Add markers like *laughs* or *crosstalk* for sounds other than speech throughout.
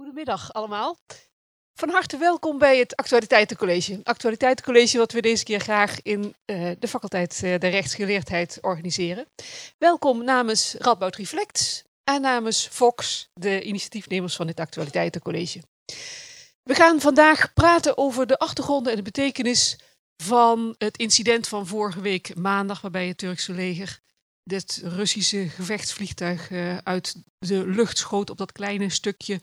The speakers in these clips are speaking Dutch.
Goedemiddag allemaal. Van harte welkom bij het Actualiteitencollege. Een actualiteitencollege wat we deze keer graag in uh, de faculteit uh, der rechtsgeleerdheid organiseren. Welkom namens Radboud Reflects en namens Fox, de initiatiefnemers van dit Actualiteitencollege. We gaan vandaag praten over de achtergronden en de betekenis van het incident van vorige week maandag, waarbij het Turkse leger dit Russische gevechtsvliegtuig uh, uit de lucht schoot op dat kleine stukje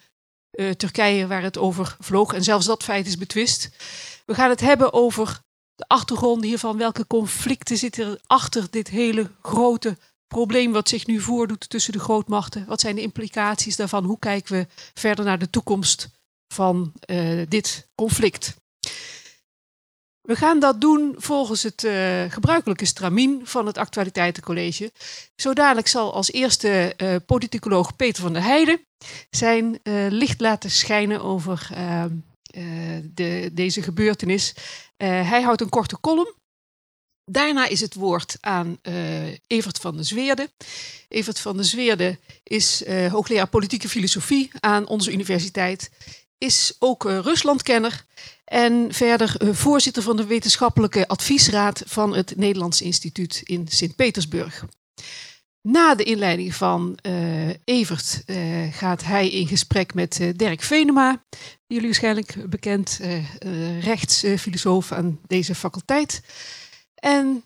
uh, Turkije waar het over vloog. En zelfs dat feit is betwist. We gaan het hebben over de achtergrond hiervan. Welke conflicten zitten er achter dit hele grote probleem wat zich nu voordoet tussen de grootmachten? Wat zijn de implicaties daarvan? Hoe kijken we verder naar de toekomst van uh, dit conflict? We gaan dat doen volgens het uh, gebruikelijke stramien van het Actualiteitencollege. Zo dadelijk zal als eerste uh, politicoloog Peter van der Heijden zijn uh, licht laten schijnen over de, deze gebeurtenis. hij houdt een korte column. Daarna is het woord aan Evert van der Zweerde. Evert van der Zweerde is hoogleraar politieke filosofie aan onze universiteit. Is ook Ruslandkenner en verder uh, voorzitter van de wetenschappelijke adviesraad van het Nederlands Instituut in Sint-Petersburg. Na de inleiding van uh, Evert uh, gaat hij in gesprek met Dirk Venema, jullie waarschijnlijk bekend, rechtsfilosoof aan deze faculteit. En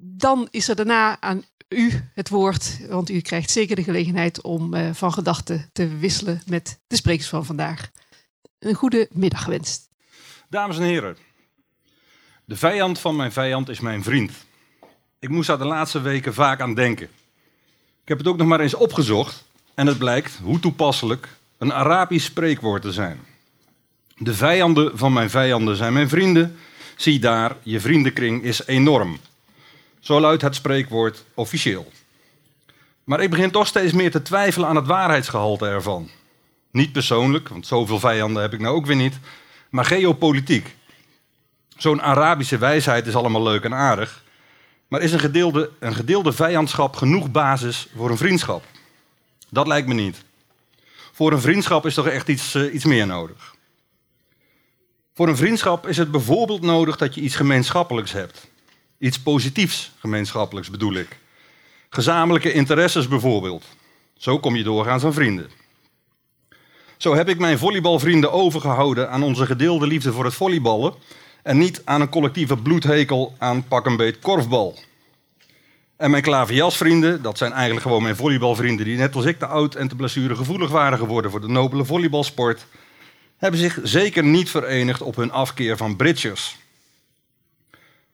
dan is er daarna aan u het woord, want u krijgt zeker de gelegenheid om van gedachten te wisselen met de sprekers van vandaag. Een goede middag gewenst. Dames en heren, de vijand van mijn vijand is mijn vriend. Ik moest daar de laatste weken vaak aan denken. Ik heb het ook nog maar eens opgezocht en het blijkt, hoe toepasselijk, een Arabisch spreekwoord te zijn. De vijanden van mijn vijanden zijn mijn vrienden. Zie daar, je vriendenkring is enorm. Zo luidt het spreekwoord officieel. Maar ik begin toch steeds meer te twijfelen aan het waarheidsgehalte ervan. Niet persoonlijk, want zoveel vijanden heb ik nou ook weer niet, maar geopolitiek. Zo'n Arabische wijsheid is allemaal leuk en aardig. Maar is een gedeelde, een gedeelde vijandschap genoeg basis voor een vriendschap? Dat lijkt me niet. Voor een vriendschap is toch echt iets, uh, iets meer nodig. Voor een vriendschap is het bijvoorbeeld nodig dat je iets gemeenschappelijks hebt. Iets positiefs gemeenschappelijks bedoel ik. Gezamenlijke interesses bijvoorbeeld. Zo kom je doorgaans aan vrienden. Zo heb ik mijn volleybalvrienden overgehouden aan onze gedeelde liefde voor het volleyballen en niet aan een collectieve bloedhekel aan pak een beet korfbal. En mijn klaverjasvrienden, dat zijn eigenlijk gewoon mijn volleybalvrienden die net als ik te oud en te blessuregevoelig waren geworden voor de nobele volleybalsport, hebben zich zeker niet verenigd op hun afkeer van bridgers.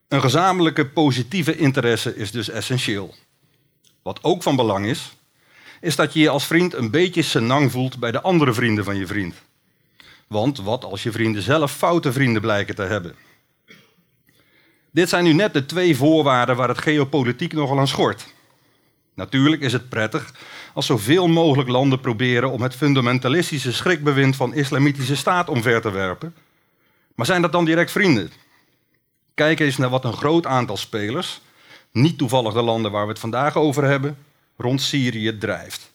Een gezamenlijke positieve interesse is dus essentieel. Wat ook van belang is, is dat je je als vriend een beetje senang voelt bij de andere vrienden van je vriend. Want wat als je vrienden zelf foute vrienden blijken te hebben? Dit zijn nu net de twee voorwaarden waar het geopolitiek nogal aan schort. Natuurlijk is het prettig als zoveel mogelijk landen proberen om het fundamentalistische schrikbewind van islamitische staat omver te werpen. Maar zijn dat dan direct vrienden? Kijk eens naar wat een groot aantal spelers, niet toevallig de landen waar we het vandaag over hebben, rond Syrië drijft.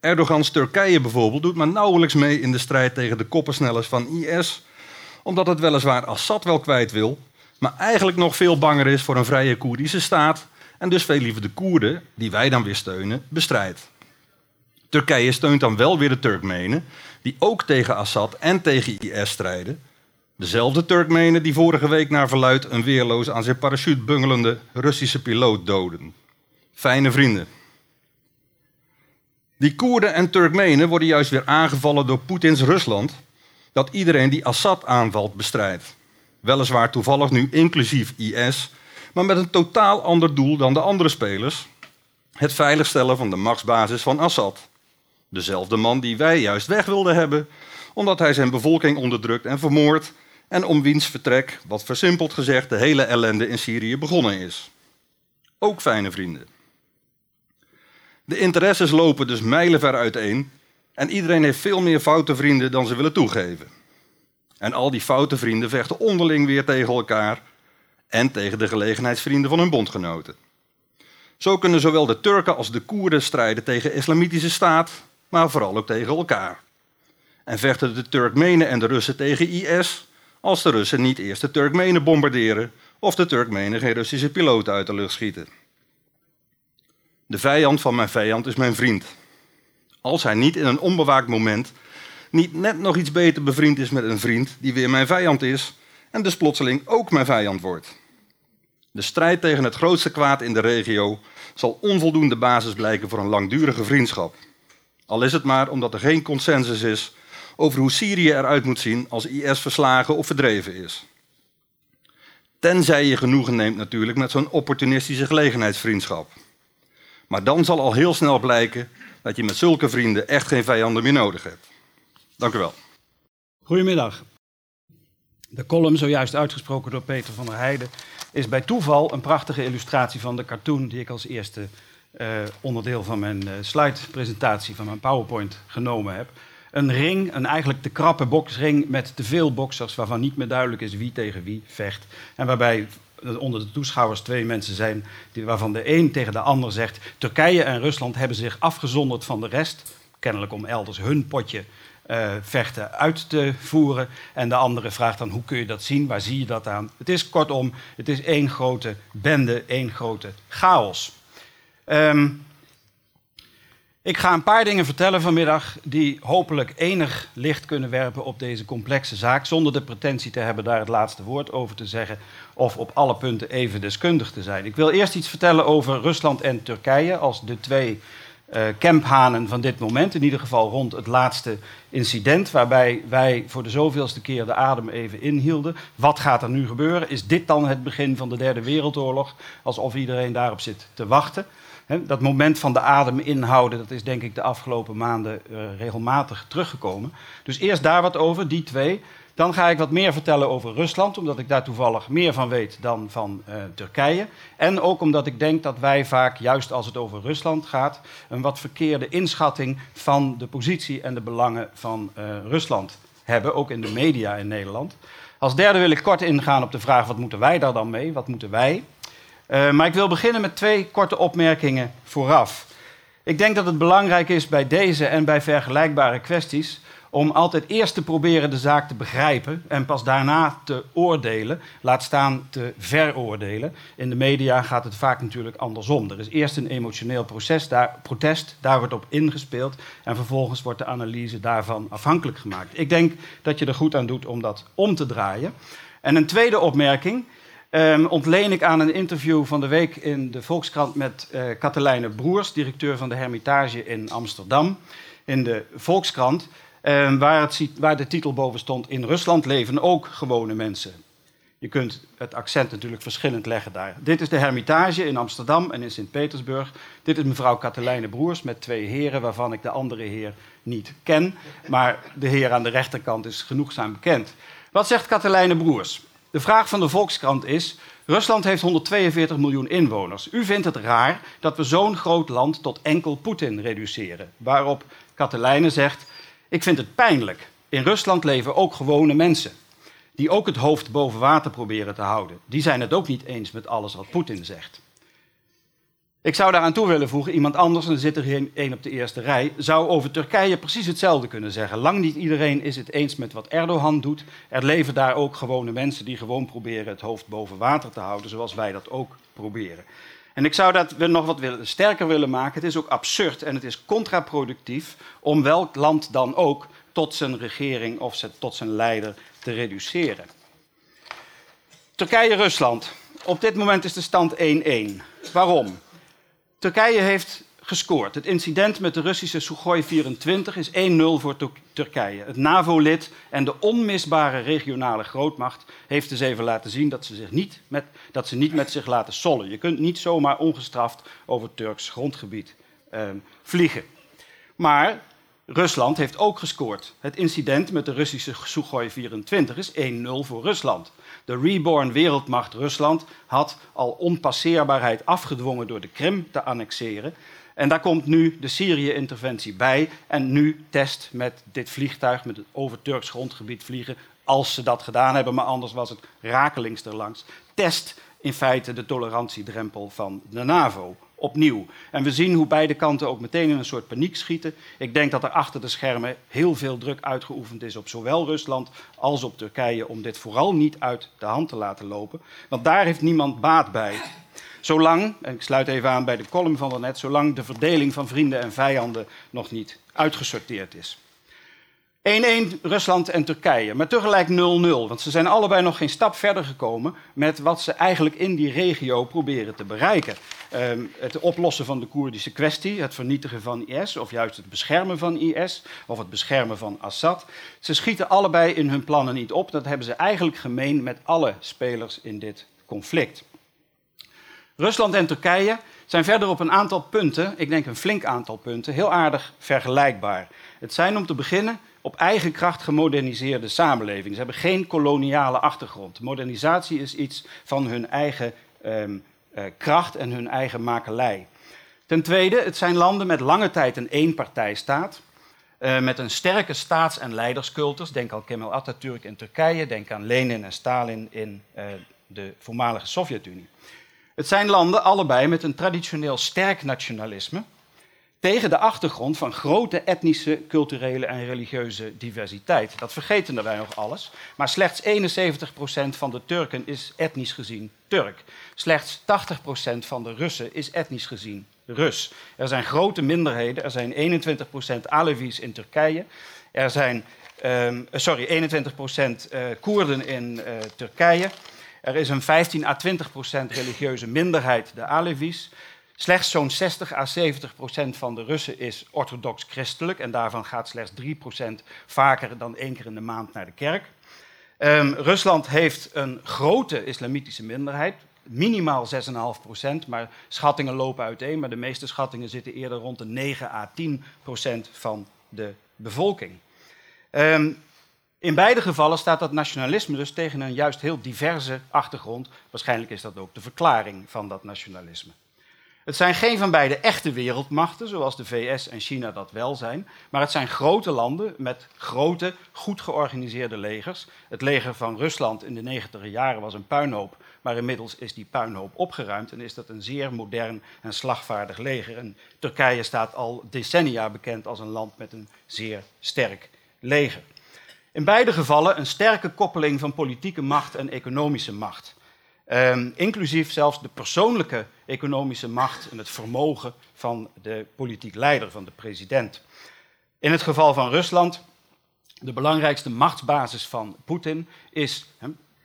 Erdogans Turkije bijvoorbeeld doet maar nauwelijks mee in de strijd tegen de koppensnellers van IS, omdat het weliswaar Assad wel kwijt wil, maar eigenlijk nog veel banger is voor een vrije Koerdische staat en dus veel liever de Koerden, die wij dan weer steunen, bestrijdt. Turkije steunt dan wel weer de Turkmenen, die ook tegen Assad en tegen IS strijden. Dezelfde Turkmenen die vorige week naar verluid een weerloos aan zijn parachute bungelende Russische piloot doden. Fijne vrienden. Die Koerden en Turkmenen worden juist weer aangevallen door Poetins Rusland, dat iedereen die Assad aanvalt bestrijdt. Weliswaar toevallig nu inclusief IS, maar met een totaal ander doel dan de andere spelers: het veiligstellen van de machtsbasis van Assad. Dezelfde man die wij juist weg wilden hebben, omdat hij zijn bevolking onderdrukt en vermoord en om wiens vertrek, wat versimpeld gezegd, de hele ellende in Syrië begonnen is. Ook fijne vrienden. De interesses lopen dus mijlenver uiteen en iedereen heeft veel meer foute vrienden dan ze willen toegeven. En al die foute vrienden vechten onderling weer tegen elkaar en tegen de gelegenheidsvrienden van hun bondgenoten. Zo kunnen zowel de Turken als de Koerden strijden tegen de islamitische staat, maar vooral ook tegen elkaar. En vechten de Turkmenen en de Russen tegen IS als de Russen niet eerst de Turkmenen bombarderen of de Turkmenen geen Russische piloten uit de lucht schieten. De vijand van mijn vijand is mijn vriend. Als hij niet in een onbewaakt moment niet net nog iets beter bevriend is met een vriend die weer mijn vijand is en dus plotseling ook mijn vijand wordt. De strijd tegen het grootste kwaad in de regio zal onvoldoende basis blijken voor een langdurige vriendschap. Al is het maar omdat er geen consensus is over hoe Syrië eruit moet zien als IS verslagen of verdreven is. Tenzij je genoegen neemt natuurlijk met zo'n opportunistische gelegenheidsvriendschap. Maar dan zal al heel snel blijken dat je met zulke vrienden echt geen vijanden meer nodig hebt. Dank u wel. Goedemiddag. De column, zojuist uitgesproken door Peter van der Heijden, is bij toeval een prachtige illustratie van de cartoon die ik als eerste uh, onderdeel van mijn uh, slide-presentatie van mijn PowerPoint genomen heb. Een ring, een eigenlijk te krappe boksring met te veel boksers waarvan niet meer duidelijk is wie tegen wie vecht. En waarbij onder de toeschouwers twee mensen zijn die, waarvan de een tegen de ander zegt: Turkije en Rusland hebben zich afgezonderd van de rest, kennelijk om elders hun potje uh, vechten uit te voeren. En de andere vraagt dan: hoe kun je dat zien? Waar zie je dat aan? Het is kortom, het is één grote bende, één grote chaos. Um, ik ga een paar dingen vertellen vanmiddag die hopelijk enig licht kunnen werpen op deze complexe zaak, zonder de pretentie te hebben daar het laatste woord over te zeggen of op alle punten even deskundig te zijn. Ik wil eerst iets vertellen over Rusland en Turkije als de twee uh, kemphanen van dit moment, in ieder geval rond het laatste incident, waarbij wij voor de zoveelste keer de adem even inhielden. Wat gaat er nu gebeuren? Is dit dan het begin van de Derde Wereldoorlog? Alsof iedereen daarop zit te wachten dat moment van de adem inhouden, dat is denk ik de afgelopen maanden uh, regelmatig teruggekomen. Dus eerst daar wat over, die twee. Dan ga ik wat meer vertellen over Rusland, omdat ik daar toevallig meer van weet dan van uh, Turkije. En ook omdat ik denk dat wij vaak, juist als het over Rusland gaat, een wat verkeerde inschatting van de positie en de belangen van uh, Rusland hebben, ook in de media in Nederland. Als derde wil ik kort ingaan op de vraag: wat moeten wij daar dan mee? Wat moeten wij? Uh, maar ik wil beginnen met twee korte opmerkingen vooraf. Ik denk dat het belangrijk is bij deze en bij vergelijkbare kwesties om altijd eerst te proberen de zaak te begrijpen en pas daarna te oordelen, laat staan te veroordelen. In de media gaat het vaak natuurlijk andersom. Er is eerst een emotioneel proces, daar, protest, daar wordt op ingespeeld en vervolgens wordt de analyse daarvan afhankelijk gemaakt. Ik denk dat je er goed aan doet om dat om te draaien. En een tweede opmerking. Um, ontleen ik aan een interview van de week in de Volkskrant met uh, Katelijne Broers, directeur van de Hermitage in Amsterdam, in de Volkskrant, um, waar, het, waar de titel boven stond: In Rusland leven ook gewone mensen. Je kunt het accent natuurlijk verschillend leggen daar. Dit is de Hermitage in Amsterdam en in Sint-Petersburg. Dit is mevrouw Katelijne Broers met twee heren, waarvan ik de andere heer niet ken. Maar de heer aan de rechterkant is genoegzaam bekend. Wat zegt Katelijne Broers? De vraag van de Volkskrant is: Rusland heeft 142 miljoen inwoners. U vindt het raar dat we zo'n groot land tot enkel Poetin reduceren. Waarop Katelijne zegt: Ik vind het pijnlijk. In Rusland leven ook gewone mensen. Die ook het hoofd boven water proberen te houden. Die zijn het ook niet eens met alles wat Poetin zegt. Ik zou daaraan toe willen voegen, iemand anders, en er zit er één op de eerste rij, zou over Turkije precies hetzelfde kunnen zeggen. Lang niet iedereen is het eens met wat Erdogan doet. Er leven daar ook gewone mensen die gewoon proberen het hoofd boven water te houden, zoals wij dat ook proberen. En ik zou dat nog wat sterker willen maken. Het is ook absurd en het is contraproductief om welk land dan ook tot zijn regering of tot zijn leider te reduceren. Turkije-Rusland. Op dit moment is de stand 1-1. Waarom? Turkije heeft gescoord. Het incident met de Russische Sukhoi 24 is 1-0 voor Turkije. Het NAVO-lid en de onmisbare regionale grootmacht heeft dus even laten zien dat ze, zich niet met, dat ze niet met zich laten sollen. Je kunt niet zomaar ongestraft over Turks grondgebied eh, vliegen. Maar Rusland heeft ook gescoord. Het incident met de Russische Sukhoi 24 is 1-0 voor Rusland. De reborn wereldmacht Rusland had al onpasseerbaarheid afgedwongen door de Krim te annexeren. En daar komt nu de Syrië-interventie bij. En nu test met dit vliegtuig, met het over Turks grondgebied vliegen, als ze dat gedaan hebben, maar anders was het rakelings erlangs, test in feite de tolerantiedrempel van de NAVO opnieuw. En we zien hoe beide kanten ook meteen in een soort paniek schieten. Ik denk dat er achter de schermen heel veel druk uitgeoefend is op zowel Rusland als op Turkije om dit vooral niet uit de hand te laten lopen. Want daar heeft niemand baat bij. Zolang, en ik sluit even aan bij de column van daarnet, zolang de verdeling van vrienden en vijanden nog niet uitgesorteerd is. 1-1 Rusland en Turkije, maar tegelijk 0-0. Want ze zijn allebei nog geen stap verder gekomen met wat ze eigenlijk in die regio proberen te bereiken. Ehm, het oplossen van de Koerdische kwestie, het vernietigen van IS, of juist het beschermen van IS, of het beschermen van Assad. Ze schieten allebei in hun plannen niet op. Dat hebben ze eigenlijk gemeen met alle spelers in dit conflict. Rusland en Turkije zijn verder op een aantal punten, ik denk een flink aantal punten, heel aardig vergelijkbaar. Het zijn om te beginnen op eigen kracht gemoderniseerde samenlevingen. Ze hebben geen koloniale achtergrond. Modernisatie is iets van hun eigen ehm, eh, kracht en hun eigen makelij. Ten tweede, het zijn landen met lange tijd een eenpartijstaat. Uh, met een sterke staats- en leiderscultus. Denk aan Kemal Atatürk in Turkije, denk aan Lenin en Stalin in uh, de voormalige Sovjet-Unie. Het zijn landen allebei met een traditioneel sterk nationalisme tegen de achtergrond van grote etnische, culturele en religieuze diversiteit. Dat vergeten wij nog alles. Maar slechts 71% van de Turken is etnisch gezien Turk. Slechts 80% van de Russen is etnisch gezien Rus. Er zijn grote minderheden. Er zijn 21% Alevis in Turkije. Er zijn, um, sorry, 21% uh, Koerden in uh, Turkije. Er is een 15 à 20% religieuze minderheid, de Alevis. Slechts zo'n 60 à 70 procent van de Russen is orthodox christelijk en daarvan gaat slechts 3 procent vaker dan één keer in de maand naar de kerk. Um, Rusland heeft een grote islamitische minderheid, minimaal 6,5 procent, maar schattingen lopen uiteen, maar de meeste schattingen zitten eerder rond de 9 à 10 procent van de bevolking. Um, in beide gevallen staat dat nationalisme dus tegen een juist heel diverse achtergrond. Waarschijnlijk is dat ook de verklaring van dat nationalisme. Het zijn geen van beide echte wereldmachten, zoals de VS en China dat wel zijn, maar het zijn grote landen met grote, goed georganiseerde legers. Het leger van Rusland in de negentiger jaren was een puinhoop, maar inmiddels is die puinhoop opgeruimd en is dat een zeer modern en slagvaardig leger. En Turkije staat al decennia bekend als een land met een zeer sterk leger. In beide gevallen een sterke koppeling van politieke macht en economische macht. Um, inclusief zelfs de persoonlijke economische macht en het vermogen van de politiek leider, van de president. In het geval van Rusland, de belangrijkste machtsbasis van Poetin is.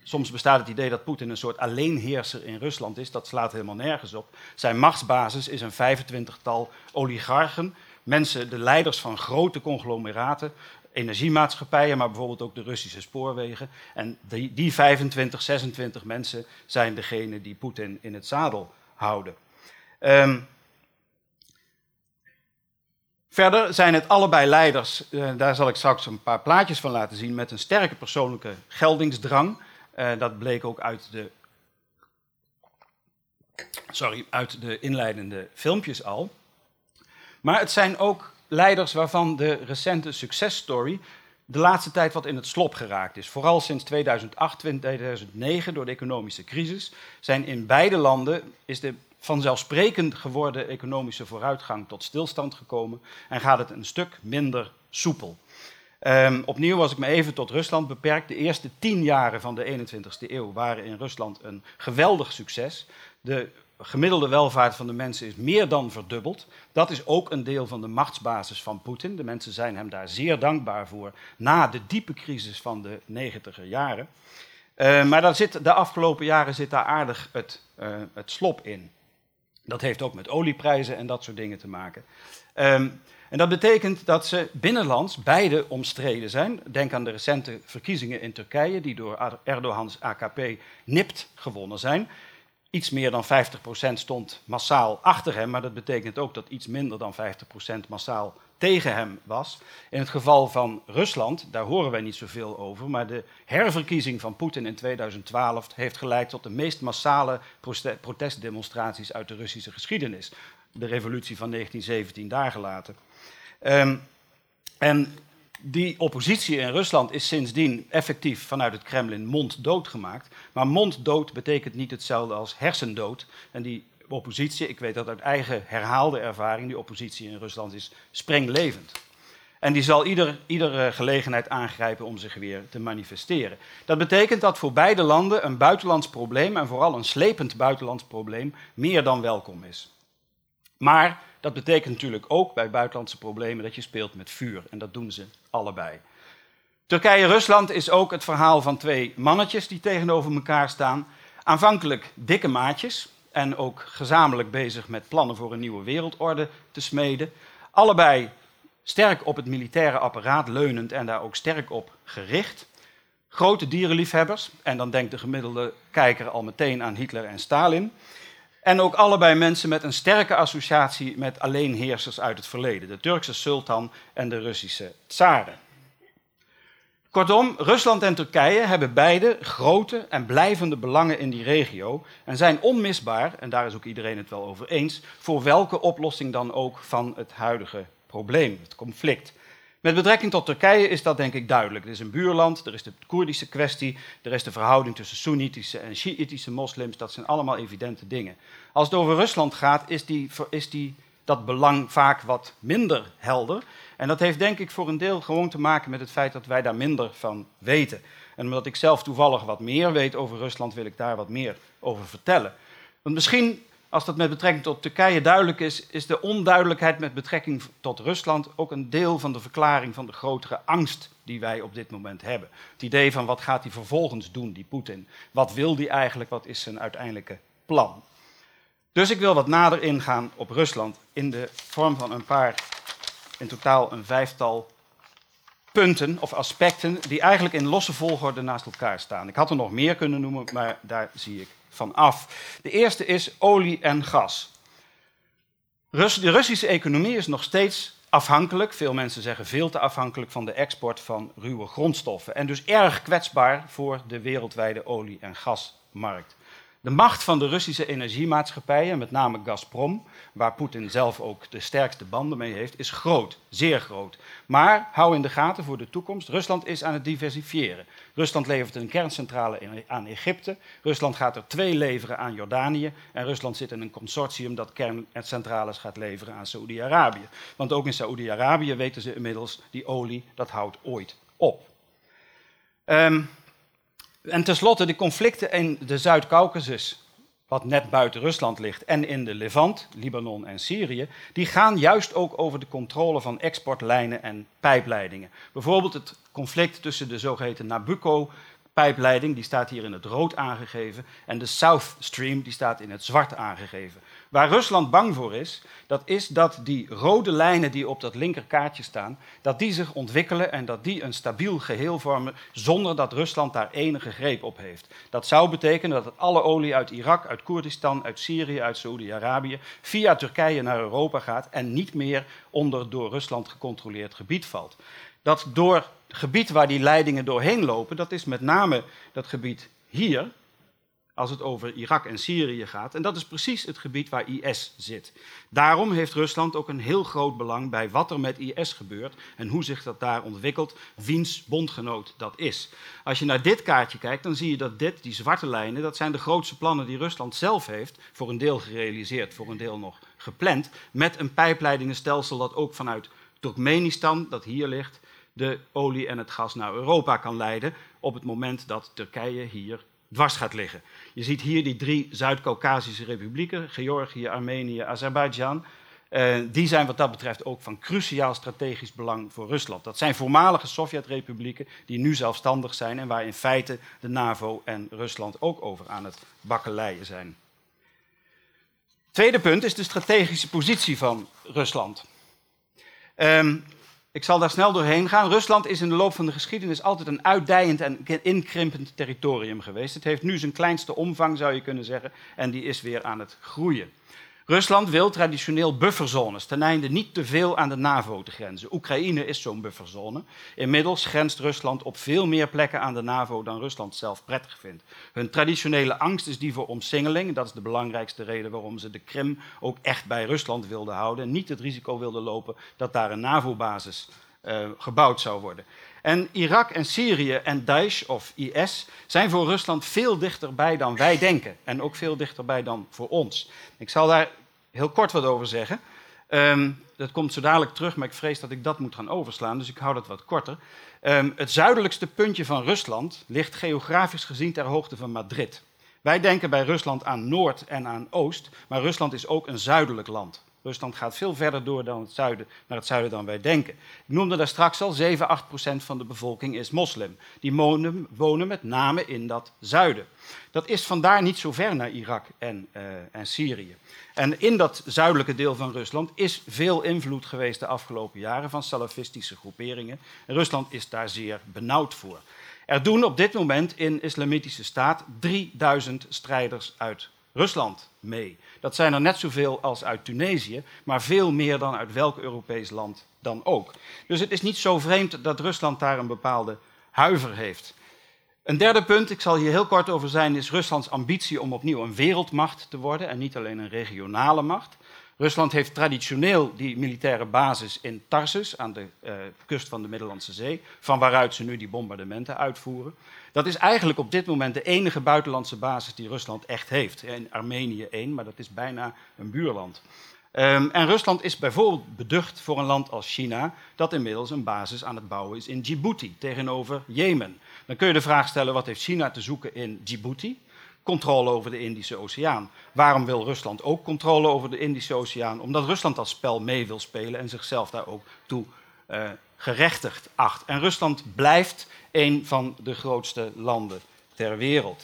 Soms bestaat het idee dat Poetin een soort alleenheerser in Rusland is. Dat slaat helemaal nergens op. Zijn machtsbasis is een 25-tal oligarchen, mensen, de leiders van grote conglomeraten, energiemaatschappijen, maar bijvoorbeeld ook de Russische spoorwegen. En die, die 25, 26 mensen zijn degene die Poetin in het zadel houden. Um, verder zijn het allebei leiders, uh, daar zal ik straks een paar plaatjes van laten zien, met een sterke persoonlijke geldingsdrang. Uh, dat bleek ook uit de, sorry, uit de inleidende filmpjes al. Maar het zijn ook leiders waarvan de recente successtory de laatste tijd wat in het slop geraakt is. Vooral sinds 2008, 2009 door de economische crisis zijn in beide landen is de vanzelfsprekend geworden economische vooruitgang tot stilstand gekomen en gaat het een stuk minder soepel. Um, opnieuw was ik me even tot Rusland beperkt. De eerste tien jaren van de 21ste eeuw waren in Rusland een geweldig succes. De gemiddelde welvaart van de mensen is meer dan verdubbeld. Dat is ook een deel van de machtsbasis van Poetin. De mensen zijn hem daar zeer dankbaar voor na de diepe crisis van de negentiger jaren. Uh, maar daar zit, de afgelopen jaren zit daar aardig het, uh, het slop in. Dat heeft ook met olieprijzen en dat soort dingen te maken. Um, en dat betekent dat ze binnenlands beide omstreden zijn. Denk aan de recente verkiezingen in Turkije, die door Erdogans AKP nipt gewonnen zijn. Iets meer dan 50% stond massaal achter hem, maar dat betekent ook dat iets minder dan 50% massaal tegen hem was. In het geval van Rusland, daar horen wij niet zoveel over, maar de herverkiezing van Poetin in 2012 heeft geleid tot de meest massale protestdemonstraties uit de Russische geschiedenis. De revolutie van 1917 daar gelaten. Um, en die oppositie in Rusland is sindsdien effectief vanuit het Kremlin monddood gemaakt. Maar monddood betekent niet hetzelfde als hersendood. En die oppositie, ik weet dat uit eigen herhaalde ervaring, die oppositie in Rusland is sprenglevend. En die zal ieder, iedere gelegenheid aangrijpen om zich weer te manifesteren. Dat betekent dat voor beide landen een buitenlands probleem, en vooral een slepend buitenlands probleem, meer dan welkom is. Maar dat betekent natuurlijk ook bij buitenlandse problemen dat je speelt met vuur. En dat doen ze allebei. Turkije-Rusland is ook het verhaal van twee mannetjes die tegenover elkaar staan. Aanvankelijk dikke maatjes en ook gezamenlijk bezig met plannen voor een nieuwe wereldorde te smeden. Allebei sterk op het militaire apparaat leunend en daar ook sterk op gericht. Grote dierenliefhebbers, en dan denkt de gemiddelde kijker al meteen aan Hitler en Stalin. En ook allebei mensen met een sterke associatie met alleenheersers uit het verleden, de Turkse sultan en de Russische tsaren. Kortom, Rusland en Turkije hebben beide grote en blijvende belangen in die regio en zijn onmisbaar, en daar is ook iedereen het wel over eens, voor welke oplossing dan ook van het huidige probleem, het conflict. Met betrekking tot Turkije is dat denk ik duidelijk. Er is een buurland, er is de Koerdische kwestie, er is de verhouding tussen Soenitische en Shiïtische moslims. Dat zijn allemaal evidente dingen. Als het over Rusland gaat, is, die, is die, dat belang vaak wat minder helder. En dat heeft denk ik voor een deel gewoon te maken met het feit dat wij daar minder van weten. En omdat ik zelf toevallig wat meer weet over Rusland, wil ik daar wat meer over vertellen. Want misschien als dat met betrekking tot Turkije duidelijk is, is de onduidelijkheid met betrekking tot Rusland ook een deel van de verklaring van de grotere angst die wij op dit moment hebben. Het idee van wat gaat hij vervolgens doen, die Poetin? Wat wil hij eigenlijk? Wat is zijn uiteindelijke plan? Dus ik wil wat nader ingaan op Rusland in de vorm van een paar, in totaal een vijftal punten of aspecten die eigenlijk in losse volgorde naast elkaar staan. Ik had er nog meer kunnen noemen, maar daar zie ik van af. De eerste is olie en gas. De Russische economie is nog steeds afhankelijk, veel mensen zeggen veel te afhankelijk van de export van ruwe grondstoffen en dus erg kwetsbaar voor de wereldwijde olie- en gasmarkt. De macht van de Russische energiemaatschappijen, met name Gazprom, waar Poetin zelf ook de sterkste banden mee heeft, is groot, zeer groot. Maar hou in de gaten voor de toekomst, Rusland is aan het diversifiëren. Rusland levert een kerncentrale aan Egypte, Rusland gaat er twee leveren aan Jordanië en Rusland zit in een consortium dat kerncentrales gaat leveren aan Saoedi-Arabië. Want ook in Saoedi-Arabië weten ze inmiddels, die olie, dat houdt ooit op. Um, en tenslotte de conflicten in de Zuid-Caucasus, wat net buiten Rusland ligt, en in de Levant, Libanon en Syrië, die gaan juist ook over de controle van exportlijnen en pijpleidingen. Bijvoorbeeld het conflict tussen de zogeheten Nabucco pijpleiding, die staat hier in het rood aangegeven, en de South Stream, die staat in het zwart aangegeven. Waar Rusland bang voor is, dat is dat die rode lijnen die op dat linkerkaartje staan, dat die zich ontwikkelen en dat die een stabiel geheel vormen zonder dat Rusland daar enige greep op heeft. Dat zou betekenen dat alle olie uit Irak, uit Koerdistan, uit Syrië, uit Saoedi-Arabië via Turkije naar Europa gaat en niet meer onder door Rusland gecontroleerd gebied valt. Dat door het gebied waar die leidingen doorheen lopen, dat is met name dat gebied hier, als het over Irak en Syrië gaat. En dat is precies het gebied waar IS zit. Daarom heeft Rusland ook een heel groot belang bij wat er met IS gebeurt en hoe zich dat daar ontwikkelt, wiens bondgenoot dat is. Als je naar dit kaartje kijkt, dan zie je dat dit, die zwarte lijnen, dat zijn de grootste plannen die Rusland zelf heeft, voor een deel gerealiseerd, voor een deel nog gepland, met een pijpleidingenstelsel dat ook vanuit Turkmenistan, dat hier ligt, de olie en het gas naar Europa kan leiden op het moment dat Turkije hier dwars gaat liggen. Je ziet hier die drie Zuid-Kaukasische republieken, Georgië, Armenië, Azerbeidzjan. Uh, die zijn wat dat betreft ook van cruciaal strategisch belang voor Rusland. Dat zijn voormalige Sovjet-republieken die nu zelfstandig zijn en waar in feite de NAVO en Rusland ook over aan het bakkeleien zijn. Tweede punt is de strategische positie van Rusland. Um, ik zal daar snel doorheen gaan. Rusland is in de loop van de geschiedenis altijd een uitdijend en inkrimpend territorium geweest. Het heeft nu zijn kleinste omvang, zou je kunnen zeggen, en die is weer aan het groeien. Rusland wil traditioneel bufferzones, ten einde niet te veel aan de NAVO te grenzen. Oekraïne is zo'n bufferzone. Inmiddels grenst Rusland op veel meer plekken aan de NAVO dan Rusland zelf prettig vindt. Hun traditionele angst is die voor omsingeling. Dat is de belangrijkste reden waarom ze de Krim ook echt bij Rusland wilden houden. En niet het risico wilden lopen dat daar een NAVO-basis uh, gebouwd zou worden. En Irak en Syrië en Daesh of IS zijn voor Rusland veel dichterbij dan wij denken. En ook veel dichterbij dan voor ons. Ik zal daar heel kort wat over zeggen. Ehm, dat komt zo dadelijk terug, maar ik vrees dat ik dat moet gaan overslaan, dus ik hou dat wat korter. Ehm, het zuidelijkste puntje van Rusland ligt geografisch gezien ter hoogte van Madrid. Wij denken bij Rusland aan Noord en aan Oost, maar Rusland is ook een zuidelijk land. Rusland gaat veel verder door dan het zuiden, naar het zuiden dan wij denken. Ik noemde daar straks al, 7, 8 procent van de bevolking is moslim. Die wonen, met name in dat zuiden. Dat is vandaar niet zo ver naar Irak en, uh, en Syrië. En in dat zuidelijke deel van Rusland is veel invloed geweest de afgelopen jaren van salafistische groeperingen. En Rusland is daar zeer benauwd voor. Er doen op dit moment in Islamitische Staat 3000 strijders uit Rusland mee. Dat zijn er net zoveel als uit Tunesië, maar veel meer dan uit welk Europees land dan ook. Dus het is niet zo vreemd dat Rusland daar een bepaalde huiver heeft. Een derde punt, ik zal hier heel kort over zijn, is Ruslands ambitie om opnieuw een wereldmacht te worden en niet alleen een regionale macht. Rusland heeft traditioneel die militaire basis in Tarsus aan de uh, kust van de Middellandse Zee, van waaruit ze nu die bombardementen uitvoeren. Dat is eigenlijk op dit moment de enige buitenlandse basis die Rusland echt heeft. In Armenië één, maar dat is bijna een buurland. Um, en Rusland is bijvoorbeeld beducht voor een land als China, dat inmiddels een basis aan het bouwen is in Djibouti tegenover Jemen. Dan kun je de vraag stellen: wat heeft China te zoeken in Djibouti? Controle over de Indische Oceaan. Waarom wil Rusland ook controle over de Indische Oceaan? Omdat Rusland dat spel mee wil spelen en zichzelf daar ook toe uh, gerechtigd acht. En Rusland blijft een van de grootste landen ter wereld.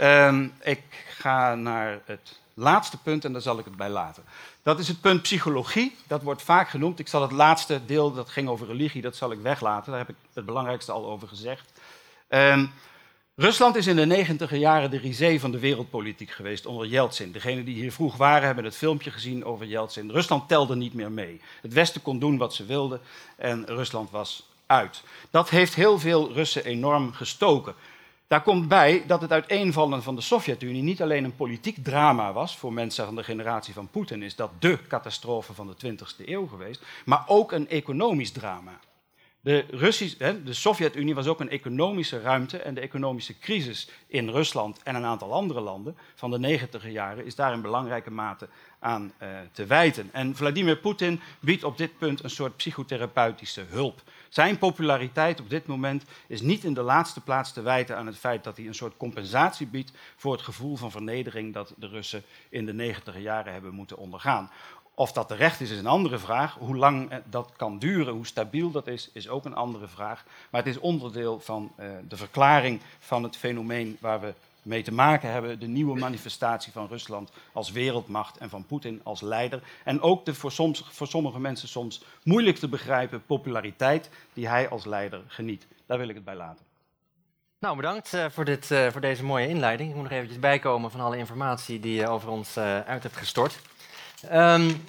Um, ik ga naar het laatste punt en daar zal ik het bij laten. Dat is het punt psychologie. Dat wordt vaak genoemd. Ik zal het laatste deel, dat ging over religie, dat zal ik weglaten. Daar heb ik het belangrijkste al over gezegd. Um, Rusland is in de negentiger jaren de risée van de wereldpolitiek geweest onder Yeltsin. Degenen die hier vroeg waren hebben het filmpje gezien over Yeltsin. Rusland telde niet meer mee. Het Westen kon doen wat ze wilden en Rusland was uit. Dat heeft heel veel Russen enorm gestoken. Daar komt bij dat het uiteenvallen van de Sovjet-Unie niet alleen een politiek drama was voor mensen van de generatie van Poetin, is dat de catastrofe van de 20e eeuw geweest, maar ook een economisch drama. De, de Sovjet-Unie was ook een economische ruimte en de economische crisis in Rusland en een aantal andere landen van de negentiger jaren is daar in belangrijke mate aan uh, te wijten. En Vladimir Poetin biedt op dit punt een soort psychotherapeutische hulp. Zijn populariteit op dit moment is niet in de laatste plaats te wijten aan het feit dat hij een soort compensatie biedt voor het gevoel van vernedering dat de Russen in de negentiger jaren hebben moeten ondergaan. Of dat terecht is, is een andere vraag. Hoe lang dat kan duren, hoe stabiel dat is, is ook een andere vraag. Maar het is onderdeel van uh, de verklaring van het fenomeen waar we mee te maken hebben. De nieuwe manifestatie van Rusland als wereldmacht en van Poetin als leider. En ook de voor, soms, voor sommige mensen soms moeilijk te begrijpen populariteit die hij als leider geniet. Daar wil ik het bij laten. Nou, bedankt uh, voor, dit, voor deze mooie inleiding. Ik moet nog eventjes bijkomen van alle informatie die je over ons uit hebt gestort. Um,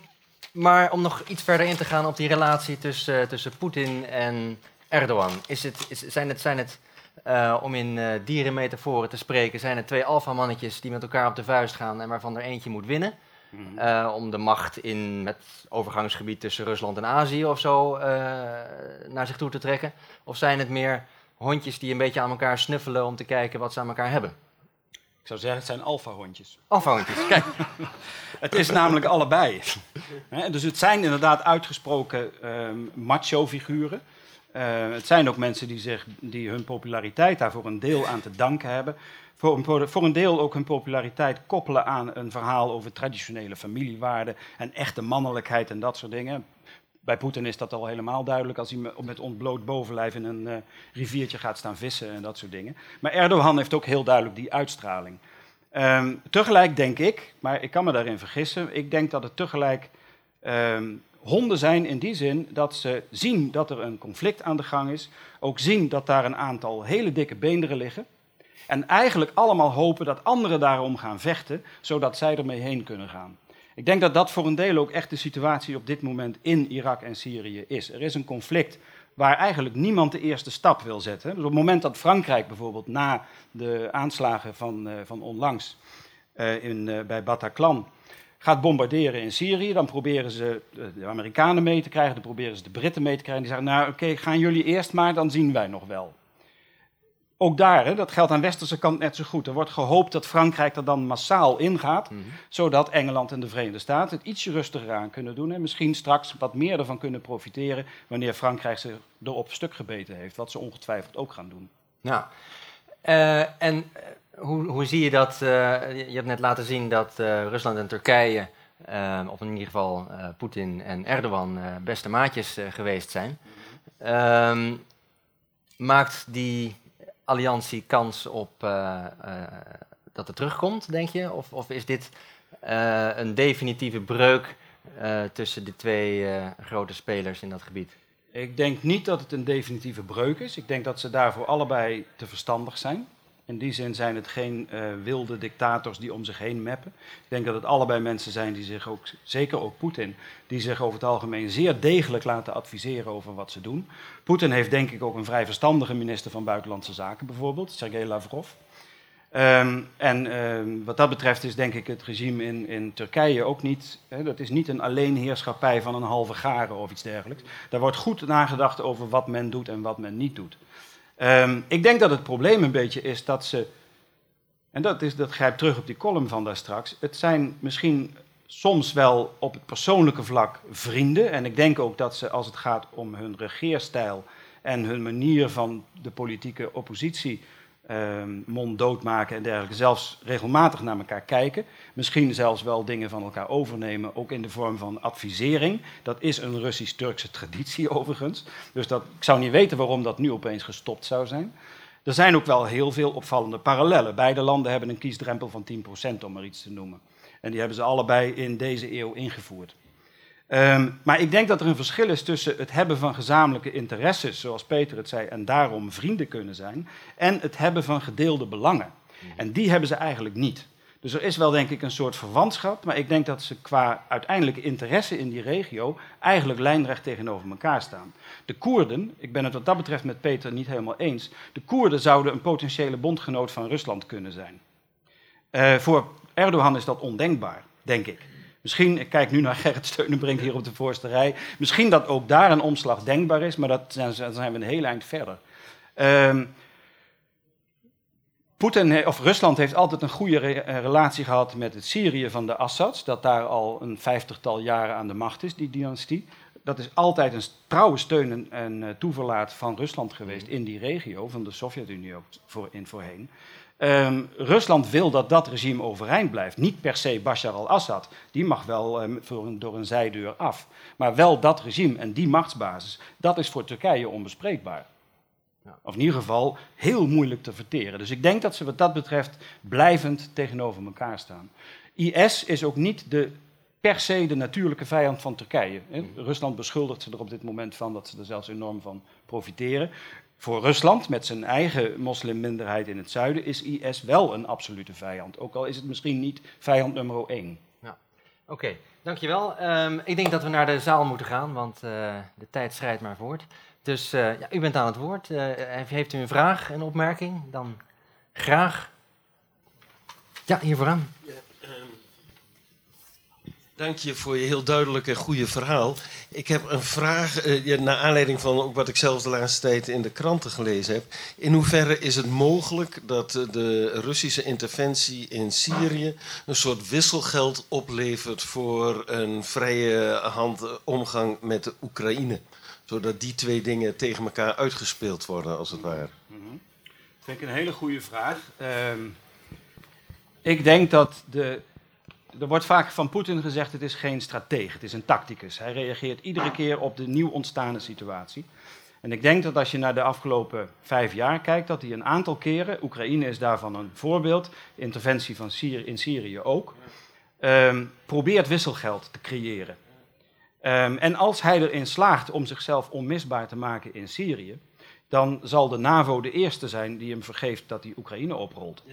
maar om nog iets verder in te gaan op die relatie tussen, uh, tussen Poetin en Erdogan. Is het, is, zijn het, zijn het uh, om in uh, dierenmetaforen te spreken, zijn het twee alfamannetjes die met elkaar op de vuist gaan en waarvan er eentje moet winnen? Mm -hmm. om de macht in het overgangsgebied tussen Rusland en Azië of zo naar zich toe te trekken? Of zijn het meer hondjes die een beetje aan elkaar snuffelen om te kijken wat ze aan elkaar hebben? Ik zou zeggen, het zijn alfa-hondjes. Alfa-hondjes, *laughs* kijk. het is namelijk allebei. dus het zijn inderdaad uitgesproken um, macho-figuren. Uh, het zijn ook mensen die, zich, die hun populariteit daar voor een deel aan te danken hebben. Voor een, voor een deel ook hun populariteit koppelen aan een verhaal over traditionele familiewaarden en echte mannelijkheid en dat soort dingen. Bij Poetin is dat al helemaal duidelijk als hij met ontbloot bovenlijf in een uh, riviertje gaat staan vissen en dat soort dingen. Maar Erdogan heeft ook heel duidelijk die uitstraling. Um, tegelijk denk ik, maar ik kan me daarin vergissen, ik denk dat het tegelijk um, honden zijn in die zin dat ze zien dat er een conflict aan de gang is, ook zien dat daar een aantal hele dikke beenderen liggen. En eigenlijk allemaal hopen dat anderen daarom gaan vechten, zodat zij ermee heen kunnen gaan. Ik denk dat dat voor een deel ook echt de situatie op dit moment in Irak en Syrië is. Er is een conflict waar eigenlijk niemand de eerste stap wil zetten. Dus op het moment dat Frankrijk bijvoorbeeld na de aanslagen van, uh, van onlangs uh, in, uh, bij Bataclan gaat bombarderen in Syrië. Dan proberen ze de Amerikanen mee te krijgen, dan proberen ze de Britten mee te krijgen. Die zeggen, nou oké, gaan jullie eerst maar, dan zien wij nog wel. Ook daar, hè, dat geldt aan de westerse kant net zo goed. Er wordt gehoopt dat Frankrijk er dan massaal ingaat, Mhm. zodat Engeland en de Verenigde Staten het ietsje rustiger aan kunnen doen. En misschien straks wat meer ervan kunnen profiteren wanneer Frankrijk ze erop stuk gebeten heeft. Wat ze ongetwijfeld ook gaan doen. Nou, eh, en eh, hoe, hoe zie je dat? eh, je hebt net laten zien dat Rusland en Turkije, of in ieder geval Poetin en Erdogan, beste maatjes geweest zijn. Ehm, maakt die alliantie kans op eh, eh, dat het terugkomt, denk je? Of, of is dit eh, een definitieve breuk tussen de twee grote spelers in dat gebied? Ik denk niet dat het een definitieve breuk is. Ik denk dat ze daarvoor allebei te verstandig zijn. In die zin zijn het geen eh, wilde dictators die om zich heen meppen. Ik denk dat het allebei mensen zijn die zich ook, zeker ook Poetin, die zich over het algemeen zeer degelijk laten adviseren over wat ze doen. Poetin heeft denk ik ook een vrij verstandige minister van Buitenlandse Zaken bijvoorbeeld, Sergei Lavrov. Ehm, en ehm, wat dat betreft is denk ik het regime in, in Turkije ook niet, hè, dat is niet een alleenheerschappij van een halve garen of iets dergelijks. Daar wordt goed nagedacht over wat men doet en wat men niet doet. Ehm, ik denk dat het probleem een beetje is dat ze, en dat, is, dat grijpt terug op die column van daar straks, het zijn misschien soms wel op het persoonlijke vlak vrienden. En ik denk ook dat ze, als het gaat om hun regeerstijl en hun manier van de politieke oppositie ehm monddood maken en dergelijke, zelfs regelmatig naar elkaar kijken. Misschien zelfs wel dingen van elkaar overnemen, ook in de vorm van advisering. Dat is een Russisch-Turkse traditie *laughs* overigens. Dus dat, ik zou niet weten waarom dat nu opeens gestopt zou zijn. Er zijn ook wel heel veel opvallende parallellen. Beide landen hebben een kiesdrempel van 10%, om maar iets te noemen. En die hebben ze allebei in deze eeuw ingevoerd. Ehm, maar ik denk dat er een verschil is tussen het hebben van gezamenlijke interesses, zoals Peter het zei, en daarom vrienden kunnen zijn, en het hebben van gedeelde belangen. En die hebben ze eigenlijk niet. Dus er is wel denk ik een soort verwantschap, maar ik denk dat ze qua uiteindelijke interesse in die regio eigenlijk lijnrecht tegenover elkaar staan. De Koerden, ik ben het wat dat betreft met Peter niet helemaal eens, de Koerden zouden een potentiële bondgenoot van Rusland kunnen zijn. Eh, voor Erdogan is dat ondenkbaar, denk ik. Misschien, ik kijk nu naar Gerrit Steunenbrink hier op de voorste rij, misschien dat ook daar een omslag denkbaar is, maar dat zijn, dan zijn we een heel eind verder. Ehm Poetin, of Rusland heeft altijd een goede re- eh, relatie gehad met het Syrië van de Assads, dat daar al een vijftigtal jaren aan de macht is, die dynastie. Dat is altijd een trouwe steun en, eh, toeverlaat van Rusland geweest in die regio, van de Sovjet-Unie ook voor, in voorheen. Ehm, Rusland wil dat dat regime overeind blijft. Niet per se Bashar al-Assad, die mag wel ehm, voor een- door een zijdeur af. Maar wel dat regime en die machtsbasis, dat is voor Turkije onbespreekbaar. Ja. Of in ieder geval heel moeilijk te verteren. Dus ik denk dat ze wat dat betreft blijvend tegenover elkaar staan. IS is ook niet de, per se de natuurlijke vijand van Turkije. hè. Rusland beschuldigt ze er op dit moment van dat ze er zelfs enorm van profiteren. Voor Rusland, met zijn eigen moslimminderheid in het zuiden, is IS wel een absolute vijand. Ook al is het misschien niet vijand nummer één. Oké, dankjewel. Ehm ik denk dat we naar de zaal moeten gaan, want eh, de tijd schrijdt maar voort. Dus eh, ja, u bent aan het woord. Eh, heeft- heeft u een vraag, een opmerking? Dan graag. Ja, hier vooraan. Dank je voor je heel duidelijke en goede verhaal. Ik heb een vraag, eh, naar aanleiding van ook wat ik zelf de laatste tijd in de kranten gelezen heb. In hoeverre is het mogelijk dat eh, de Russische interventie in Syrië een soort wisselgeld oplevert voor een vrije hand eh, omgang met de Oekraïne? Zodat die twee dingen tegen elkaar uitgespeeld worden, als het ware. Dat vind ik een hele goede vraag. Ehm, ik denk dat de. Er wordt vaak van Poetin gezegd: het is geen strateeg, het is een tacticus. Hij reageert iedere keer op de nieuw ontstane situatie. En ik denk dat als je naar de afgelopen vijf jaar kijkt, dat hij een aantal keren, Oekraïne is daarvan een voorbeeld, interventie van Syrië, in Syrië ook, ehm, probeert wisselgeld te creëren. Ehm, en als hij erin slaagt om zichzelf onmisbaar te maken in Syrië, dan zal de NAVO de eerste zijn die hem vergeeft dat hij Oekraïne oprolt.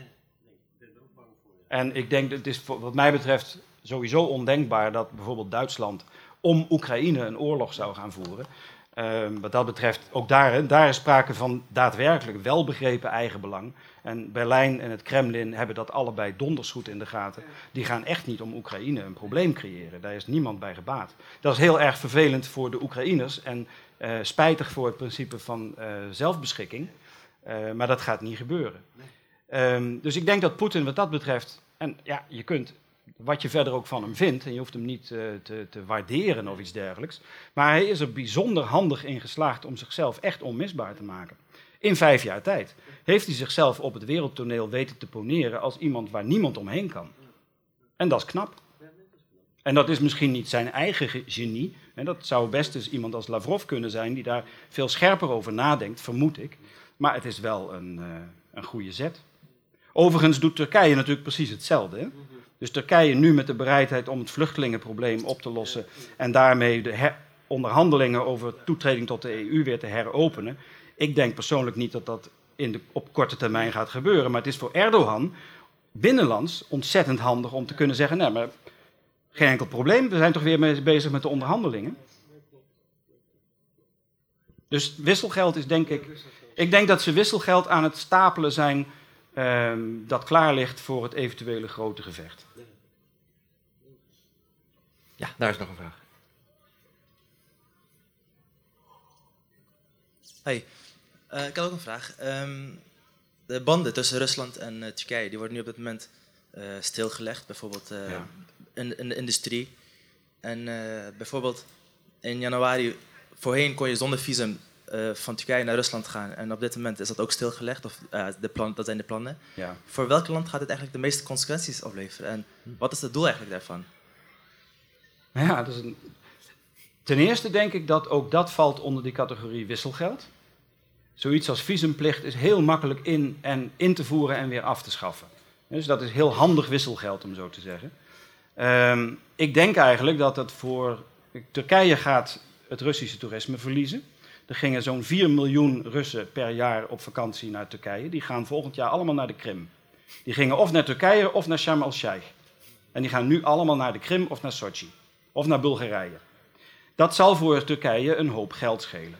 En ik denk het is wat mij betreft sowieso ondenkbaar dat bijvoorbeeld Duitsland om Oekraïne een oorlog zou gaan voeren. Ehm, wat dat betreft, ook daar, daar is sprake van daadwerkelijk welbegrepen eigenbelang. En Berlijn en het Kremlin hebben dat allebei donders goed in de gaten. Die gaan echt niet om Oekraïne een probleem creëren. Daar is niemand bij gebaat. Dat is heel erg vervelend voor de Oekraïners en eh, spijtig voor het principe van eh, zelfbeschikking. Eh, maar dat gaat niet gebeuren. Ehm, dus ik denk dat Poetin wat dat betreft, en ja, je kunt wat je verder ook van hem vindt, en je hoeft hem niet uh, te, te, waarderen of iets dergelijks, maar hij is er bijzonder handig in geslaagd om zichzelf echt onmisbaar te maken. In vijf jaar tijd heeft hij zichzelf op het wereldtoneel weten te poneren als iemand waar niemand omheen kan. En dat is knap. En dat is misschien niet zijn eigen genie. En dat zou best eens iemand als Lavrov kunnen zijn, die daar veel scherper over nadenkt, vermoed ik. Maar het is wel een, uh, een goede zet. Overigens doet Turkije natuurlijk precies hetzelfde. Dus Turkije nu met de bereidheid om het vluchtelingenprobleem op te lossen en daarmee de onderhandelingen over toetreding tot de EU weer te heropenen. Ik denk persoonlijk niet dat dat in de, op korte termijn gaat gebeuren, maar het is voor Erdogan binnenlands ontzettend handig om te kunnen zeggen: nee, maar geen enkel probleem, we zijn toch weer mee bezig met de onderhandelingen. Dus wisselgeld is denk ik. Ik denk dat ze wisselgeld aan het stapelen zijn um, dat klaar ligt voor het eventuele grote gevecht. Ja, daar is nog een vraag. Hey, uh, ik heb ook een vraag. Um, de banden tussen Rusland en uh, Turkije die worden nu op dit moment uh, stilgelegd, bijvoorbeeld ja. in, in, de industrie. En bijvoorbeeld in januari, voorheen kon je zonder visum uh, van Turkije naar Rusland gaan. En op dit moment is dat ook stilgelegd, of uh, de plan, dat zijn de plannen. Ja. Voor welk land gaat het eigenlijk de meeste consequenties opleveren? En wat is het doel eigenlijk daarvan? Ja, dat is een... ten eerste denk ik dat ook dat valt onder die categorie wisselgeld. Zoiets als visumplicht is heel makkelijk in, en in te voeren en weer af te schaffen. Dus dat is heel handig wisselgeld, om zo te zeggen. Um, ik denk eigenlijk dat het voor Turkije gaat het Russische toerisme verliezen. Er gingen zo'n 4 miljoen Russen per jaar op vakantie naar Turkije. Die gaan volgend jaar allemaal naar de Krim. Die gingen of naar Turkije of naar Sharm el-Sheikh. En die gaan nu allemaal naar de Krim of naar Sochi. Of naar Bulgarije. Dat zal voor Turkije een hoop geld schelen.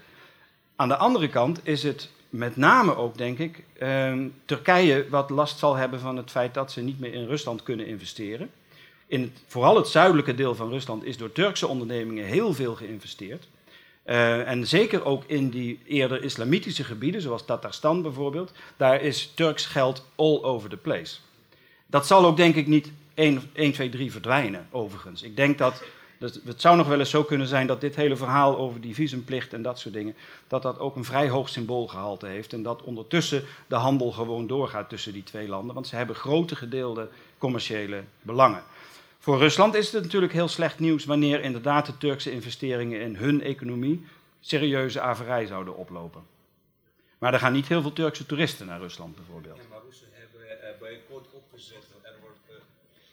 Aan de andere kant is het met name ook, denk ik, eh, Turkije wat last zal hebben van het feit dat ze niet meer in Rusland kunnen investeren. In vooral het zuidelijke deel van Rusland is door Turkse ondernemingen heel veel geïnvesteerd. Uh, en zeker ook in die eerder islamitische gebieden, zoals Tatarstan bijvoorbeeld, daar is Turks geld all over the place. Dat zal ook denk ik niet 1, 1 2, 3 verdwijnen, overigens. Ik denk dat, dat, het zou nog wel eens zo kunnen zijn dat dit hele verhaal over die visumplicht en dat soort dingen, dat dat ook een vrij hoog symboolgehalte heeft. En dat ondertussen de handel gewoon doorgaat tussen die twee landen, want ze hebben grote gedeelde commerciële belangen. Voor Rusland is het natuurlijk heel slecht nieuws wanneer inderdaad de Turkse investeringen in hun economie serieuze averij zouden oplopen. Maar er gaan niet heel veel Turkse toeristen naar Rusland bijvoorbeeld. Ja, maar Russen hebben uh, bijvoorbeeld opgezet. Er wordt, uh,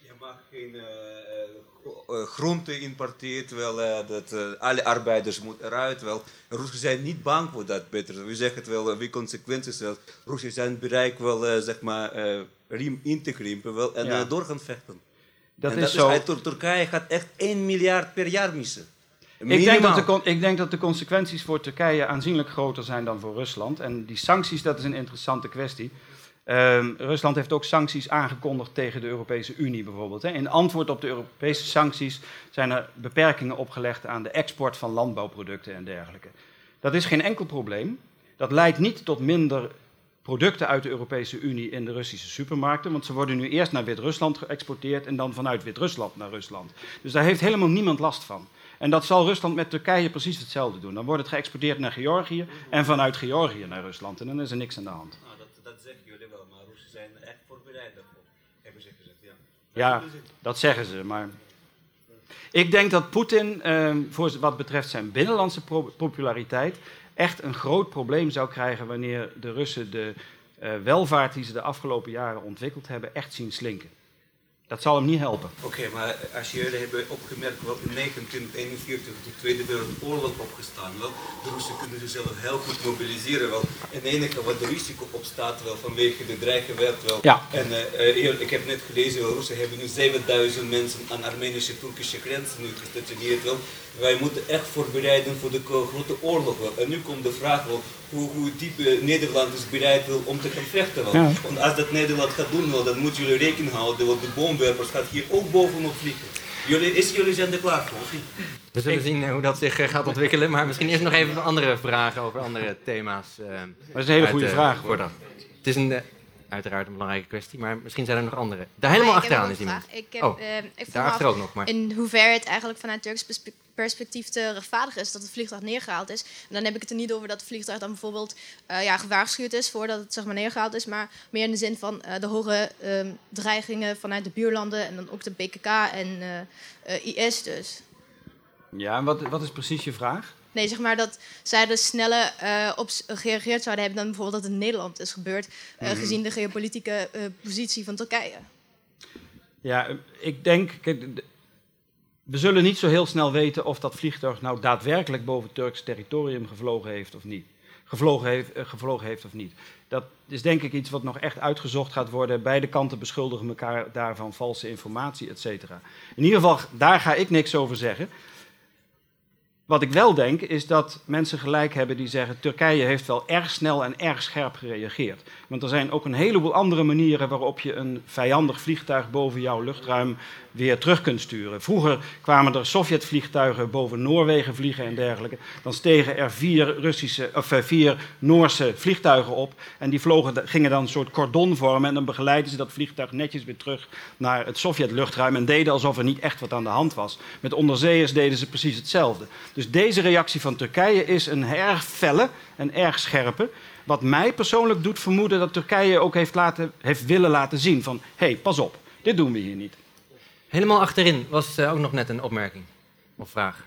je mag geen uh, groente importeren, terwijl dat, alle arbeiders moeten eruit. Wel, Russen zijn niet bang voor dat beter. We zeggen het wel, wie consequenties wel. Russen zijn bereid wel, zeg maar, riem in te krimpen wel, en ja. door gaan vechten. Dat, is, zo. Is, Turkije gaat echt 1 miljard per jaar missen. Ik denk, dat de, ik denk dat de consequenties voor Turkije aanzienlijk groter zijn dan voor Rusland. En die sancties, dat is een interessante kwestie. Uh, Rusland heeft ook sancties aangekondigd tegen de Europese Unie bijvoorbeeld. Hè. In antwoord op de Europese sancties zijn er beperkingen opgelegd aan de export van landbouwproducten en dergelijke. Dat is geen enkel probleem. Dat leidt niet tot minder producten uit de Europese Unie in de Russische supermarkten. Want ze worden nu eerst naar Wit-Rusland geëxporteerd en dan vanuit Wit-Rusland naar Rusland. Dus daar heeft helemaal niemand last van. En dat zal Rusland met Turkije precies hetzelfde doen. Dan wordt het geëxporteerd naar Georgië en vanuit Georgië naar Rusland. En dan is er niks aan de hand. Nou, dat, dat zeggen jullie wel, maar Russen zijn echt voorbereid daarvoor, hebben ze gezegd. Ja, ja dat zeggen ze, maar... Ik denk dat Poetin, eh, voor wat betreft zijn binnenlandse populariteit, echt een groot probleem zou krijgen wanneer de Russen de uh, welvaart die ze de afgelopen jaren ontwikkeld hebben echt zien slinken. Dat zal hem niet helpen. Oké, okay, maar als jullie hebben opgemerkt wat in 1941 de Tweede Wereldoorlog opgestaan, wel, de Russen kunnen zichzelf heel goed mobiliseren. Wel. En het enige wat de risico op staat, wel, vanwege de dreiging wel. Ja. En uh, ik heb net gelezen, de Russen hebben nu 7000 mensen aan Armenische-Turkische grenzen nu gestationeerd. Wel. Wij moeten echt voorbereiden voor de grote oorlog. wel. En nu komt de vraag wel, hoe, hoe diep eh, Nederland is bereid wil om te gaan vechten. wel. Ja. Want als dat Nederland gaat doen, wel, dan moeten jullie rekening houden, want de gaat hier ook bovenop vliegen. Jullie, is, jullie zijn er klaar voor? We zullen zien eh, hoe dat zich eh, gaat ontwikkelen. Maar misschien eerst nog even andere vragen over andere thema's. eh, Dat is een hele goede vraag. voordat. Het is een, uiteraard een belangrijke kwestie, maar misschien zijn er nog andere. Daar helemaal Nee, achteraan is iemand. vraag. Ik, heb, Oh, eh, ik vroeg me Daarachter af ook nog, maar... in hoeverre het eigenlijk vanuit Turks perspe- perspectief te rechtvaardigen is dat het vliegtuig neergehaald is. En dan heb ik het er niet over dat het vliegtuig dan bijvoorbeeld eh, ja, gewaarschuwd is voordat het zeg maar, neergehaald is, maar meer in de zin van eh, de hoge ehm, dreigingen vanuit de buurlanden en dan ook de BKK en eh, eh, IS dus. Ja, en wat, wat is precies je vraag? Nee, zeg maar dat zij er sneller eh, op gereageerd zouden hebben dan bijvoorbeeld dat in Nederland is gebeurd, eh, Mhm. gezien de geopolitieke eh, positie van Turkije. Ja, ik denk. Kijk, we zullen niet zo heel snel weten of dat vliegtuig nou daadwerkelijk boven Turks territorium gevlogen heeft of niet. Gevlogen heeft, gevlogen heeft of niet. Dat is denk ik iets wat nog echt uitgezocht gaat worden. Beide kanten beschuldigen elkaar daarvan valse informatie, et cetera. In ieder geval, daar ga ik niks over zeggen. Wat ik wel denk, is dat mensen gelijk hebben die zeggen... Turkije heeft wel erg snel en erg scherp gereageerd. Want er zijn ook een heleboel andere manieren waarop je een vijandig vliegtuig boven jouw luchtruim weer terug kunt sturen. Vroeger kwamen er Sovjetvliegtuigen boven Noorwegen vliegen en dergelijke. Dan stegen er vier, Russische, of eh, vier Noorse vliegtuigen op. En die vlogen, gingen dan een soort cordon vormen. En dan begeleidden ze dat vliegtuig netjes weer terug naar het Sovjetluchtruim. En deden alsof er niet echt wat aan de hand was. Met onderzeeërs deden ze precies hetzelfde. Dus deze reactie van Turkije is een erg felle en erg scherpe. Wat mij persoonlijk doet vermoeden dat Turkije ook heeft, laten, heeft willen laten zien van... hé, hey, pas op, dit doen we hier niet. Helemaal achterin was eh, ook nog net een opmerking of vraag.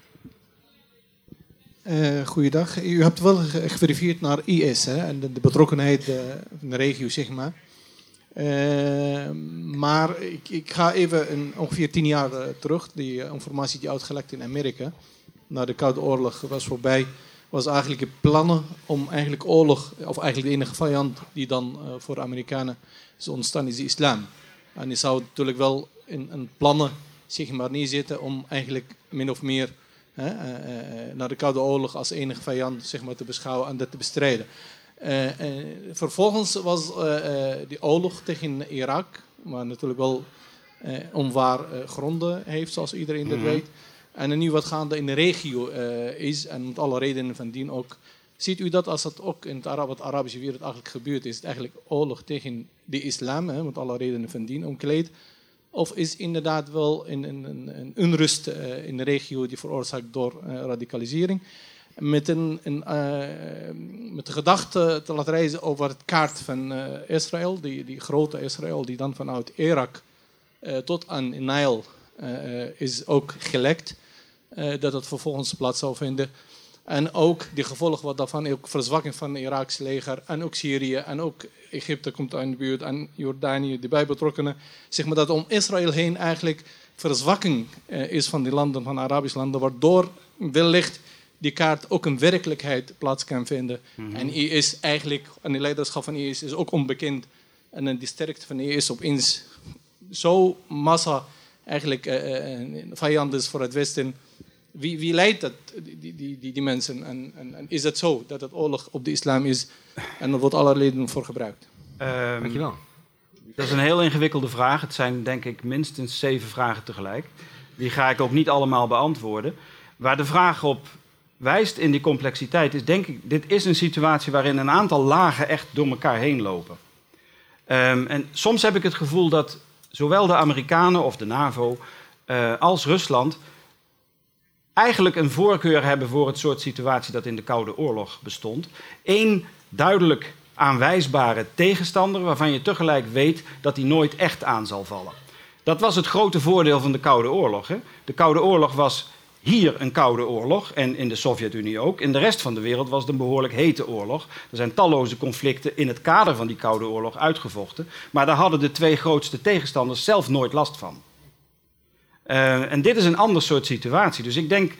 Eh goeiedag. U hebt wel ge- geverifieerd naar IS hè, en de, betrokkenheid eh, van de regio, zeg maar. Maar ik, ik ga even een, ongeveer tien jaar terug. Die informatie die uitgelekt in Amerika. Na de Koude Oorlog was voorbij. Was eigenlijk de plannen om eigenlijk oorlog, of eigenlijk de enige vijand die dan voor de Amerikanen is ontstaan, is de islam. En die zou natuurlijk wel in, in plannen zeg maar neerzetten om eigenlijk min of meer hè, eh, eh, naar de Koude Oorlog als enige vijand zeg maar, te beschouwen en dat te bestrijden. Eh, eh, vervolgens was eh, eh, die oorlog tegen Irak, maar natuurlijk wel eh, onwaar eh, gronden heeft, zoals iedereen dat Mhm. weet. En nu wat gaande in de regio eh, is, en met alle redenen van dien ook. Ziet u dat als het ook in het Arab, wat Arabische wereld eigenlijk gebeurt, is het eigenlijk oorlog tegen de islam, hè, met alle redenen van dien omkleed? Of is inderdaad wel een, een, een, onrust eh, in de regio die veroorzaakt door eh, radicalisering? Met, een, een, eh, met de gedachte te laten reizen over het kaart van Israël, die, die grote Israël, die dan vanuit Irak tot aan Nijl is ook gelekt. dat het vervolgens plaats zou vinden. En ook de gevolgen wat daarvan, ook verzwakking van het Iraakse leger en ook Syrië en ook Egypte komt aan de buurt en Jordanië, die bij betrokkenen. Zeg maar dat om Israël heen eigenlijk verzwakking eh, is van die landen, van Arabische landen, waardoor wellicht die kaart ook een werkelijkheid plaats kan vinden. En IS eigenlijk, en de leiderschap van IS is ook onbekend. En dan die sterkte van IS opeens zo massa eigenlijk een vijand is voor het Westen. Wie, wie leidt dat, die, die, die, die mensen? En, en, en is het zo dat het oorlog op de islam is en er wordt allerlei redenen voor gebruikt? Ehm, Dankjewel. Dat is een heel ingewikkelde vraag. Het zijn denk ik minstens zeven vragen tegelijk. Die ga ik ook niet allemaal beantwoorden. Waar de vraag op wijst in die complexiteit is denk ik... dit is een situatie waarin een aantal lagen echt door elkaar heen lopen. Ehm, en soms heb ik het gevoel dat zowel de Amerikanen of de NAVO eh, als Rusland... eigenlijk een voorkeur hebben voor het soort situatie dat in de Koude Oorlog bestond. Eén duidelijk aanwijsbare tegenstander waarvan je tegelijk weet dat die nooit echt aan zal vallen. Dat was het grote voordeel van de Koude Oorlog. Hè? De Koude Oorlog was hier een koude oorlog en in de Sovjet-Unie ook. In de rest van de wereld was het een behoorlijk hete oorlog. Er zijn talloze conflicten in het kader van die Koude Oorlog uitgevochten. Maar daar hadden de twee grootste tegenstanders zelf nooit last van. Uh, en dit is een ander soort situatie. Dus ik denk,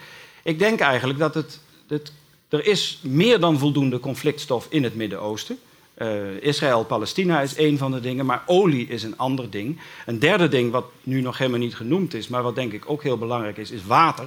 ik denk eigenlijk dat het, het, er is meer dan voldoende conflictstof in het Midden-Oosten. Uh, Israël-Palestina is één van de dingen, maar olie is een ander ding. Een derde ding, wat nu nog helemaal niet genoemd is, maar wat denk ik ook heel belangrijk is, is water.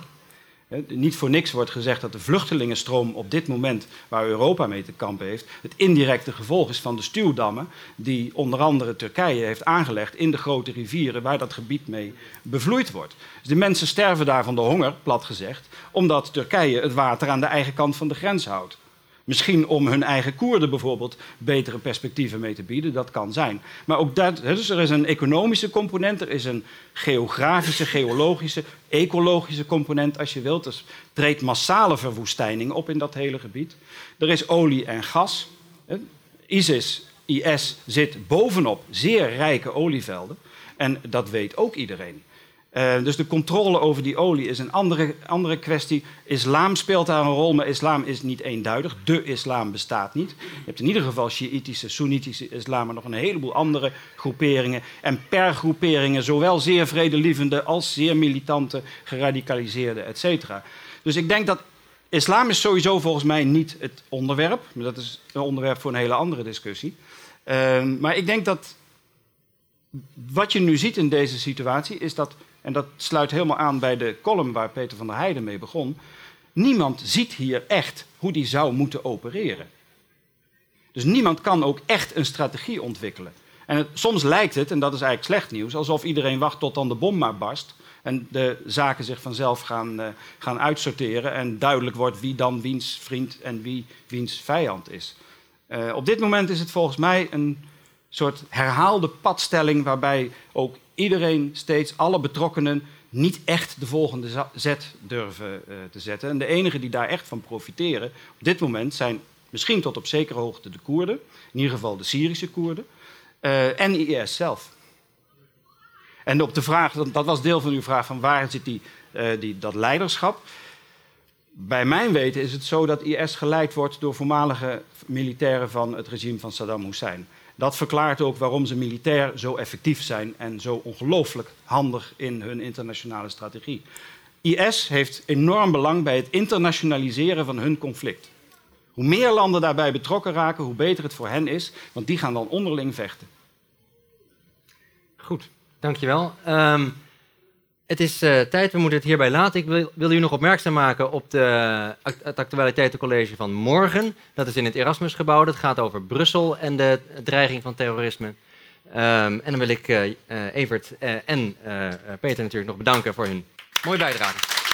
Niet voor niks wordt gezegd dat de vluchtelingenstroom op dit moment, waar Europa mee te kampen heeft, het indirecte gevolg is van de stuwdammen die onder andere Turkije heeft aangelegd in de grote rivieren waar dat gebied mee bevloeid wordt. Dus de mensen sterven daar van de honger, plat gezegd, omdat Turkije het water aan de eigen kant van de grens houdt. Misschien om hun eigen Koerden bijvoorbeeld betere perspectieven mee te bieden, dat kan zijn. Maar ook dat, dus er is een economische component, er is een geografische, geologische, ecologische component als je wilt. Er treedt massale verwoestijning op in dat hele gebied. Er is olie en gas. ISIS, IS zit bovenop zeer rijke olievelden. En dat weet ook iedereen. Eh, dus de controle over die olie is een andere, andere kwestie. Islam speelt daar een rol, maar islam is niet eenduidig. De islam bestaat niet. Je hebt in ieder geval Sjiïtische, Soenitische islam, maar nog een heleboel andere groeperingen. En per groeperingen, zowel zeer vredelievende als zeer militante, geradicaliseerde, et cetera. Dus ik denk dat islam is sowieso volgens mij niet het onderwerp. Maar dat is een onderwerp voor een hele andere discussie. Eh, maar ik denk dat wat je nu ziet in deze situatie is dat, en dat sluit helemaal aan bij de column waar Peter van der Heijden mee begon, niemand ziet hier echt hoe die zou moeten opereren. Dus niemand kan ook echt een strategie ontwikkelen. En soms lijkt het, en dat is eigenlijk slecht nieuws, alsof iedereen wacht tot dan de bom maar barst en de zaken zich vanzelf gaan, eh, gaan uitsorteren en duidelijk wordt wie dan wiens vriend en wie wiens vijand is. Eh, op dit moment is het volgens mij een soort herhaalde padstelling waarbij ook iedereen steeds, alle betrokkenen, niet echt de volgende zet durven eh, te zetten. En de enigen die daar echt van profiteren op dit moment zijn misschien tot op zekere hoogte de Koerden, in ieder geval de Syrische Koerden, eh, en IS zelf. En op de vraag, dat was deel van uw vraag, van waar zit die, eh, die, dat leiderschap? Bij mijn weten is het zo dat IS geleid wordt door voormalige militairen van het regime van Saddam Hussein. Dat verklaart ook waarom ze militair zo effectief zijn en zo ongelooflijk handig in hun internationale strategie. IS heeft enorm belang bij het internationaliseren van hun conflict. Hoe meer landen daarbij betrokken raken, hoe beter het voor hen is, want die gaan dan onderling vechten. Goed, dankjewel. Ehm het is eh, tijd, we moeten het hierbij laten. Ik wil, wil u nog opmerkzaam maken op de, het actualiteitencollege van morgen. Dat is in het Erasmusgebouw. Dat gaat over Brussel en de dreiging van terrorisme. Ehm, en dan wil ik eh, eh, Evert en Peter natuurlijk nog bedanken voor hun mooie bijdrage.